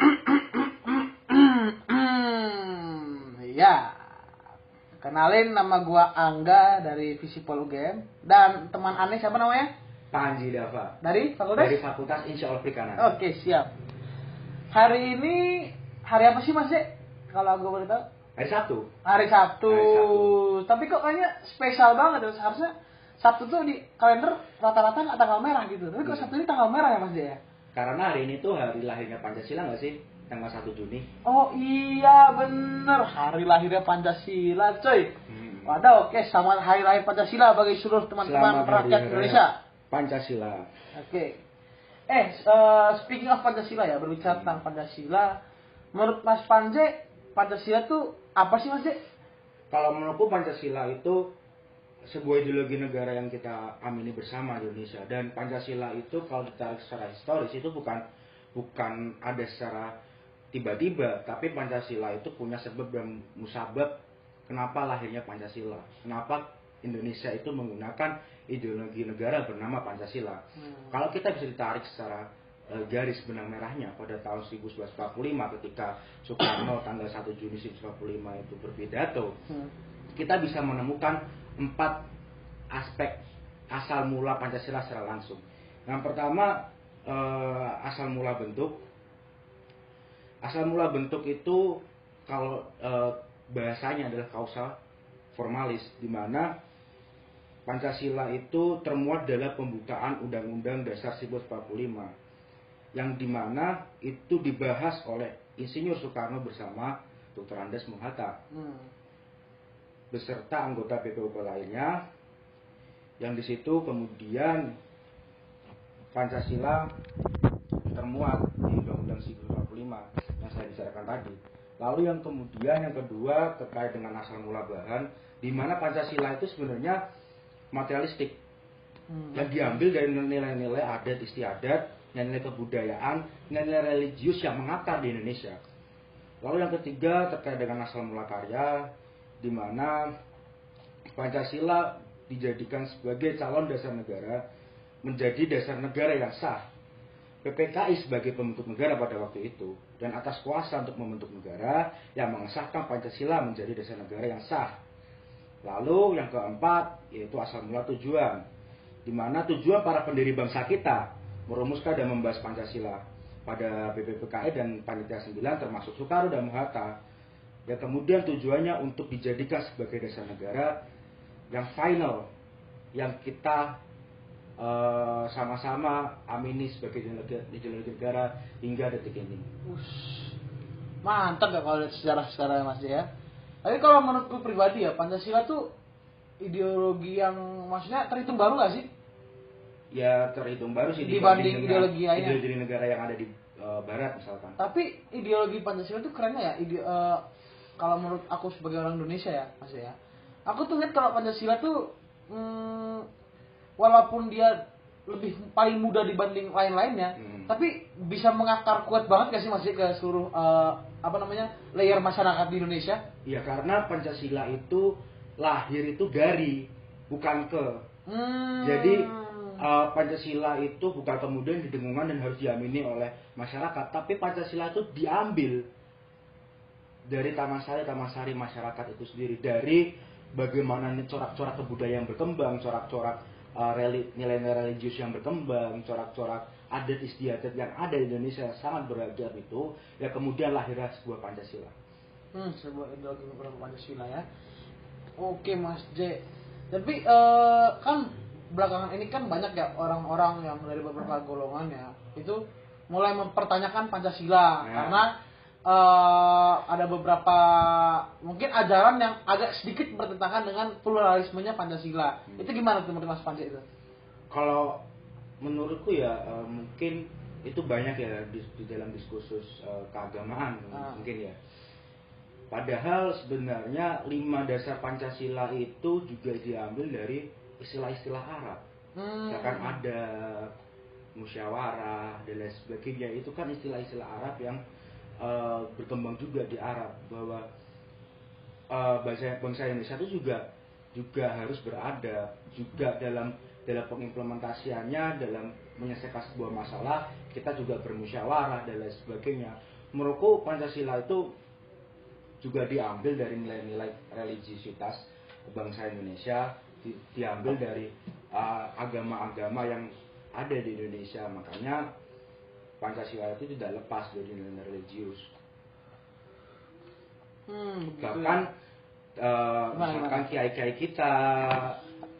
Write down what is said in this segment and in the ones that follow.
ya. Kenalin nama gua Angga dari Visipol UGM dan teman aneh siapa namanya? Panji Dava Dari fakultas? dari Fakultas Insya Allah Perikanan. Oke, siap. Hari ini hari apa sih Mas? Kalau gue boleh tahu? Hari Sabtu. Hari Sabtu. Hari Sabtu. Tapi kok kayaknya spesial banget ya. Harusnya Sabtu tuh di kalender rata-rata tanggal merah gitu. Tapi kok Iya. Sabtu ini tanggal merah ya Mas ya? Karena hari ini tuh hari lahirnya Pancasila nggak sih? Tanggal 1 Juni. Oh iya bener hari lahirnya Pancasila coy. Hmm. Waduh oke sama hari lahir Pancasila bagi seluruh teman-teman rakyat Indonesia. Pancasila. Oke. Eh, eh, speaking of Pancasila ya, berbicara tentang Pancasila, menurut Mas Panje, Pancasila tuh apa sih Mas? Kalau menurutku Pancasila itu sebuah ideologi negara yang kita amini bersama di Indonesia dan Pancasila itu kalau ditarik secara historis itu bukan bukan ada secara tiba-tiba tapi Pancasila itu punya sebab dan musabab kenapa lahirnya Pancasila kenapa Indonesia itu menggunakan ideologi negara bernama Pancasila Hmm. kalau kita bisa ditarik secara eh, garis benang merahnya pada tahun 1945 ketika Soekarno tanggal 1 Juni 1945 itu berpidato Hmm. Kita bisa menemukan empat aspek asal mula Pancasila secara langsung. Yang pertama eh, asal mula bentuk. Asal mula bentuk itu kalau eh, bahasanya adalah kausal formalis, di mana Pancasila itu termuat dalam pembukaan Undang-Undang Dasar 1945 yang di mana itu dibahas oleh Insinyur Soekarno bersama Dr. Andes Muhatta Hmm. Beserta anggota PPUP lainnya yang di situ kemudian Pancasila termuat di Undang-Undang 1945 yang saya bicarakan tadi. Lalu yang kemudian yang kedua terkait dengan asal mula bahan di mana Pancasila itu sebenarnya materialistik Hmm. yang diambil dari nilai-nilai adat istiadat, nilai kebudayaan, nilai religius yang mengakar di Indonesia. Lalu yang ketiga terkait dengan asal mula karya, di mana Pancasila dijadikan sebagai calon dasar negara, menjadi dasar negara yang sah. PPKI sebagai pembentuk negara pada waktu itu, dan atas kuasa untuk membentuk negara yang mengesahkan Pancasila menjadi dasar negara yang sah. Lalu yang keempat yaitu asal mula tujuan, di mana tujuan para pendiri bangsa kita merumuskan dan membahas Pancasila pada BPPKI dan Panitia 9 termasuk Soekarno dan Muhatta. Dan kemudian tujuannya untuk dijadikan sebagai dasar negara yang final, yang kita eh, sama-sama amini sebagai ideologi negara hingga detik ini. Ush. Mantap ya kalau lihat sejarah-sejarah Mas ya. Tapi kalau menurutku pribadi ya Pancasila tuh ideologi yang maksudnya terhitung baru gak sih? Ya terhitung baru sih Dibanding dengan ideologi lainnya. ideologi negara yang ada di eh, Barat misalkan. Tapi ideologi Pancasila tuh kerennya ya. Ide, eh, kalau menurut aku sebagai orang Indonesia ya, Mas ya. Aku tuh lihat kalau Pancasila tuh hmm, walaupun dia lebih paling muda dibanding lain-lainnya, Hmm. tapi bisa mengakar kuat banget gak sih masih ke seluruh eh, apa namanya layer masyarakat di Indonesia? Ya karena Pancasila itu lahir itu dari bukan ke. Hmm. Jadi uh, Pancasila itu bukan kemudian didengungkan dan harus diamini oleh masyarakat, tapi Pancasila itu diambil dari taman sari taman sari masyarakat itu sendiri dari bagaimana corak-corak kebudayaan berkembang, corak-corak uh, nilai-nilai religius yang berkembang, corak-corak adat istiadat yang ada di Indonesia sangat beragam itu, ya kemudian lahirlah sebuah Pancasila. Hmm, sebuah ideologi Pancasila ya. Oke Mas J. Tapi eh, kan belakangan ini kan banyak ya orang-orang yang dari beberapa golongan ya itu mulai mempertanyakan Pancasila Ya. karena eh, ada beberapa mungkin ajaran yang agak sedikit bertentangan dengan pluralismenya Pancasila. Hmm. Itu gimana tuh menurut Mas Panji itu? kalau menurutku ya eh, mungkin itu banyak ya di, di dalam diskursus eh, keagamaan Ah. mungkin ya padahal sebenarnya lima dasar pancasila itu juga diambil dari istilah-istilah Arab Hmm. misalkan ada musyawarah dan lain sebagainya itu kan istilah-istilah Arab yang eh, berkembang juga di Arab bahwa eh, bangsa bangsa Indonesia itu juga juga harus berada juga dalam dalam pengimplementasiannya dalam menyelesaikan sebuah masalah kita juga bermusyawarah dan lain sebagainya. Menurutku Pancasila itu juga diambil dari nilai-nilai religiusitas bangsa Indonesia di- diambil dari uh, agama-agama yang ada di Indonesia. Makanya Pancasila itu tidak lepas dari nilai religius Hmm, begitu bahkan ya. uh, misalkan kiai-kiai kita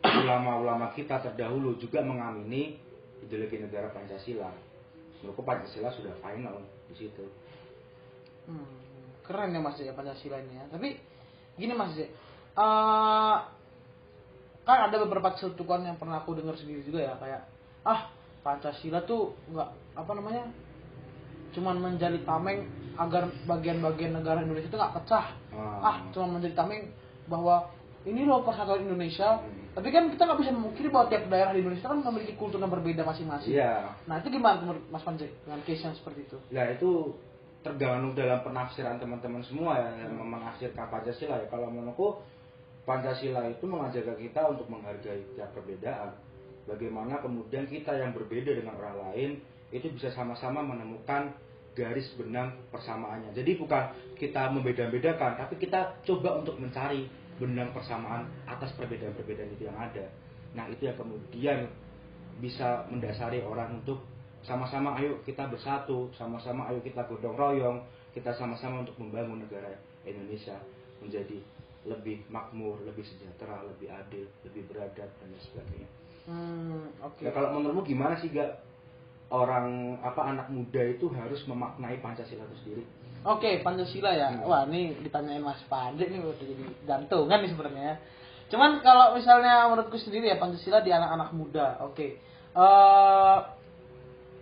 ulama-ulama kita terdahulu juga mengamini ideologi negara Pancasila menurutku Pancasila sudah final di situ Hmm, keren ya Mas ya Pancasila ini ya. Tapi gini Mas ya. eh, kan ada beberapa cetukan yang pernah aku dengar sendiri juga ya kayak ah Pancasila tuh nggak apa namanya cuman menjadi tameng agar bagian-bagian negara Indonesia itu nggak pecah Ah. ah cuman menjadi tameng bahwa ini loh persatuan Indonesia Hmm. tapi kan kita nggak bisa memungkiri bahwa tiap daerah di Indonesia kan memiliki kultur yang berbeda masing-masing iya nah itu gimana menurut Mas Panji dengan case yang seperti itu Nah itu tergantung dalam penafsiran teman-teman semua ya yang menafsirkan Pancasila ya. Kalau menurutku Pancasila itu mengajak kita untuk menghargai tiap perbedaan. Bagaimana kemudian kita yang berbeda dengan orang lain itu bisa sama-sama menemukan garis benang persamaannya. Jadi bukan kita membeda-bedakan, tapi kita coba untuk mencari benang persamaan atas perbedaan-perbedaan itu yang ada. Nah itu yang kemudian bisa mendasari orang untuk sama-sama ayo kita bersatu, sama-sama ayo kita gotong royong, kita sama-sama untuk membangun negara Indonesia menjadi lebih makmur, lebih sejahtera, lebih adil, lebih beradab dan sebagainya. Hmm oke Nah, kalau menurutmu gimana sih gak orang apa anak muda itu harus memaknai Pancasila itu sendiri? Oke, Pancasila ya. Hmm. Wah, ini ditanyain Mas Pandi nih udah jadi gantungan nih sebenarnya. ya. Cuman kalau misalnya menurutku sendiri ya Pancasila di anak-anak muda. Oke. Eh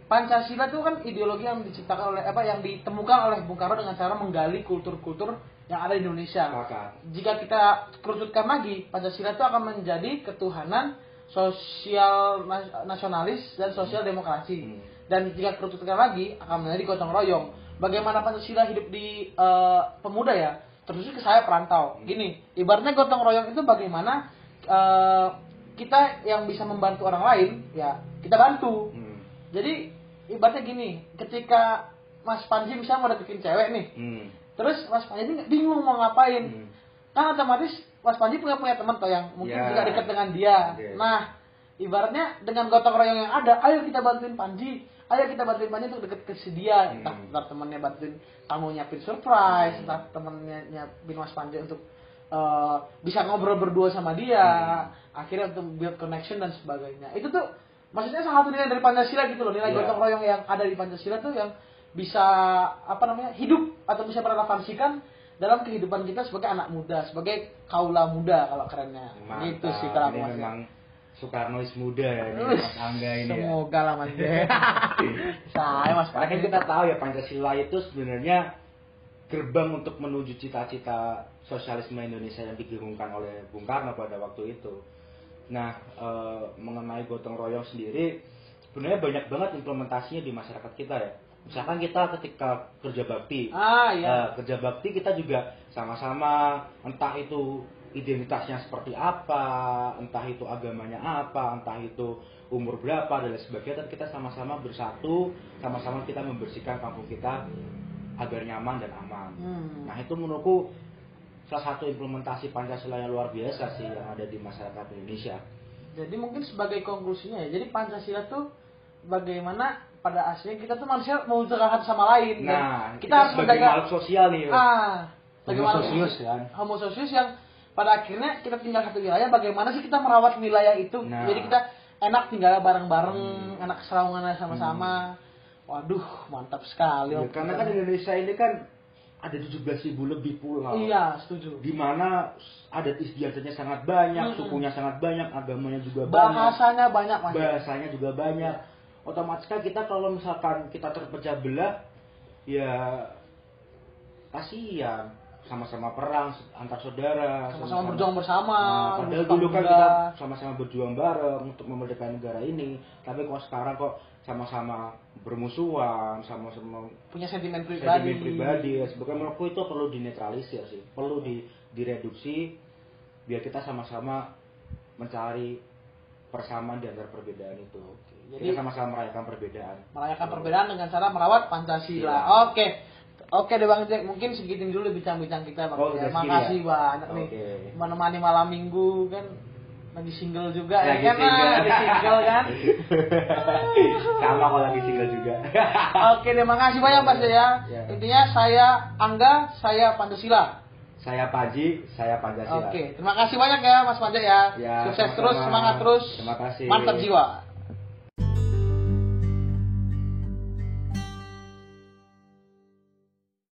Pancasila itu kan ideologi yang diciptakan oleh apa yang ditemukan oleh Bung Karno dengan cara menggali kultur-kultur yang ada di Indonesia. Sepakat. Jika kita kerucutkan lagi, Pancasila itu akan menjadi ketuhanan sosial nas- nasionalis dan sosial demokrasi Hmm. dan jika kerucutkan lagi akan menjadi gotong royong. Bagaimana Pancasila hidup di eh, pemuda ya? Terus ke saya perantau. Gini, ibaratnya gotong royong itu bagaimana eh, kita yang bisa membantu orang lain, ya kita bantu. Hmm. Jadi ibaratnya gini, ketika Mas Panji misalnya mau deketin cewek nih, Hmm. terus Mas Panji ini bingung mau ngapain, Hmm. kan otomatis Mas Panji punya punya teman toh yang mungkin Ya. juga dekat dengan dia. Oke. Nah, ibaratnya dengan gotong royong yang ada, ayo kita bantuin Panji, ayo kita bantuin Panji untuk deket ke si dia. Hmm. Entah, entah temannya bantuin kamu nyiapin surprise, entah temennya nyiapin Mas Panji untuk eh, bisa ngobrol berdua sama dia, akhirnya untuk build connection dan sebagainya. Itu tuh maksudnya salah satu nilai dari Pancasila gitu loh, nilai Ya. gotong royong yang ada di Pancasila tuh yang bisa apa namanya hidup atau bisa merelevansikan dalam kehidupan kita sebagai anak muda, sebagai kaula muda kalau kerennya. Mantap. Gitu sih kalau aku ini memang Soekarnois muda ya ini Mas Angga ini ya. Semoga lah Mas. Saya Mas Karena kan kita tahu ya Pancasila itu sebenarnya gerbang untuk menuju cita-cita sosialisme Indonesia yang digengungkan oleh Bung Karno pada waktu itu. Nah, eh, mengenai gotong royong sendiri, sebenarnya banyak banget implementasinya di masyarakat kita ya. Misalkan kita ketika kerja bakti, Ah iya. eh, kerja bakti kita juga sama-sama entah itu identitasnya seperti apa, entah itu agamanya apa, entah itu umur berapa dan lain sebagainya, tapi kita sama-sama bersatu, sama-sama kita membersihkan kampung kita agar nyaman dan aman. Hmm. Nah itu menurutku salah satu implementasi Pancasila yang luar biasa sih yang ada di masyarakat Indonesia. Jadi mungkin sebagai konklusinya ya, jadi Pancasila tuh bagaimana pada aslinya kita tuh manusia membutuhkan satu sama lain. Dan Nah, kita, kita, harus menjaga makhluk sosial nih. ah, Homo bagaimana socius, kan? Homo socius yang pada akhirnya kita tinggal satu wilayah, bagaimana sih kita merawat wilayah itu? Nah. Jadi kita enak tinggal bareng-bareng, Hmm. enak seraungannya sama-sama. Waduh, mantap sekali. Ya, karena kan Indonesia ini kan ada 17.000 lebih pulau. Iya, setuju. di mana adat istiadatnya sangat banyak, Mm-mm. sukunya sangat banyak, agamanya juga banyak, Bahasanya banyak Mas. bahasanya juga banyak. Otomatis kan kita kalau misalkan kita terpecah belah, ya kasihan sama-sama perang antar saudara, Sama-sama berjuang bersama. Nah, padahal dulu kan kita sama-sama berjuang bareng untuk memerdekakan negara ini, tapi kok sekarang kok sama-sama bermusuhan, sama-sama punya sentimen pribadi. sentimen pribadi ya sebenarnya menurutku itu perlu dinetralisir sih perlu di direduksi biar kita sama-sama mencari persamaan di antara perbedaan itu jadi- kita sama-sama merayakan perbedaan merayakan perbedaan dengan cara merawat Pancasila. Iya. Oke. Oke deh Bang Jack, mungkin segitu dulu bincang-bincang kita Bang. Oh, ya. Makasih ya? banyak nih. Oke. Menemani malam minggu kan lagi single juga Lagi ya kan single. Lagi single kan. Sama kalau lagi single juga. Oke, terima kasih banyak Mas ya. Ya. Intinya saya Angga, saya Pancasila. Saya Paji, saya Pancasila. Oke, terima kasih banyak ya Mas Panja ya. Ya, Sukses terus, semangat terus. Terima kasih. Mantap jiwa.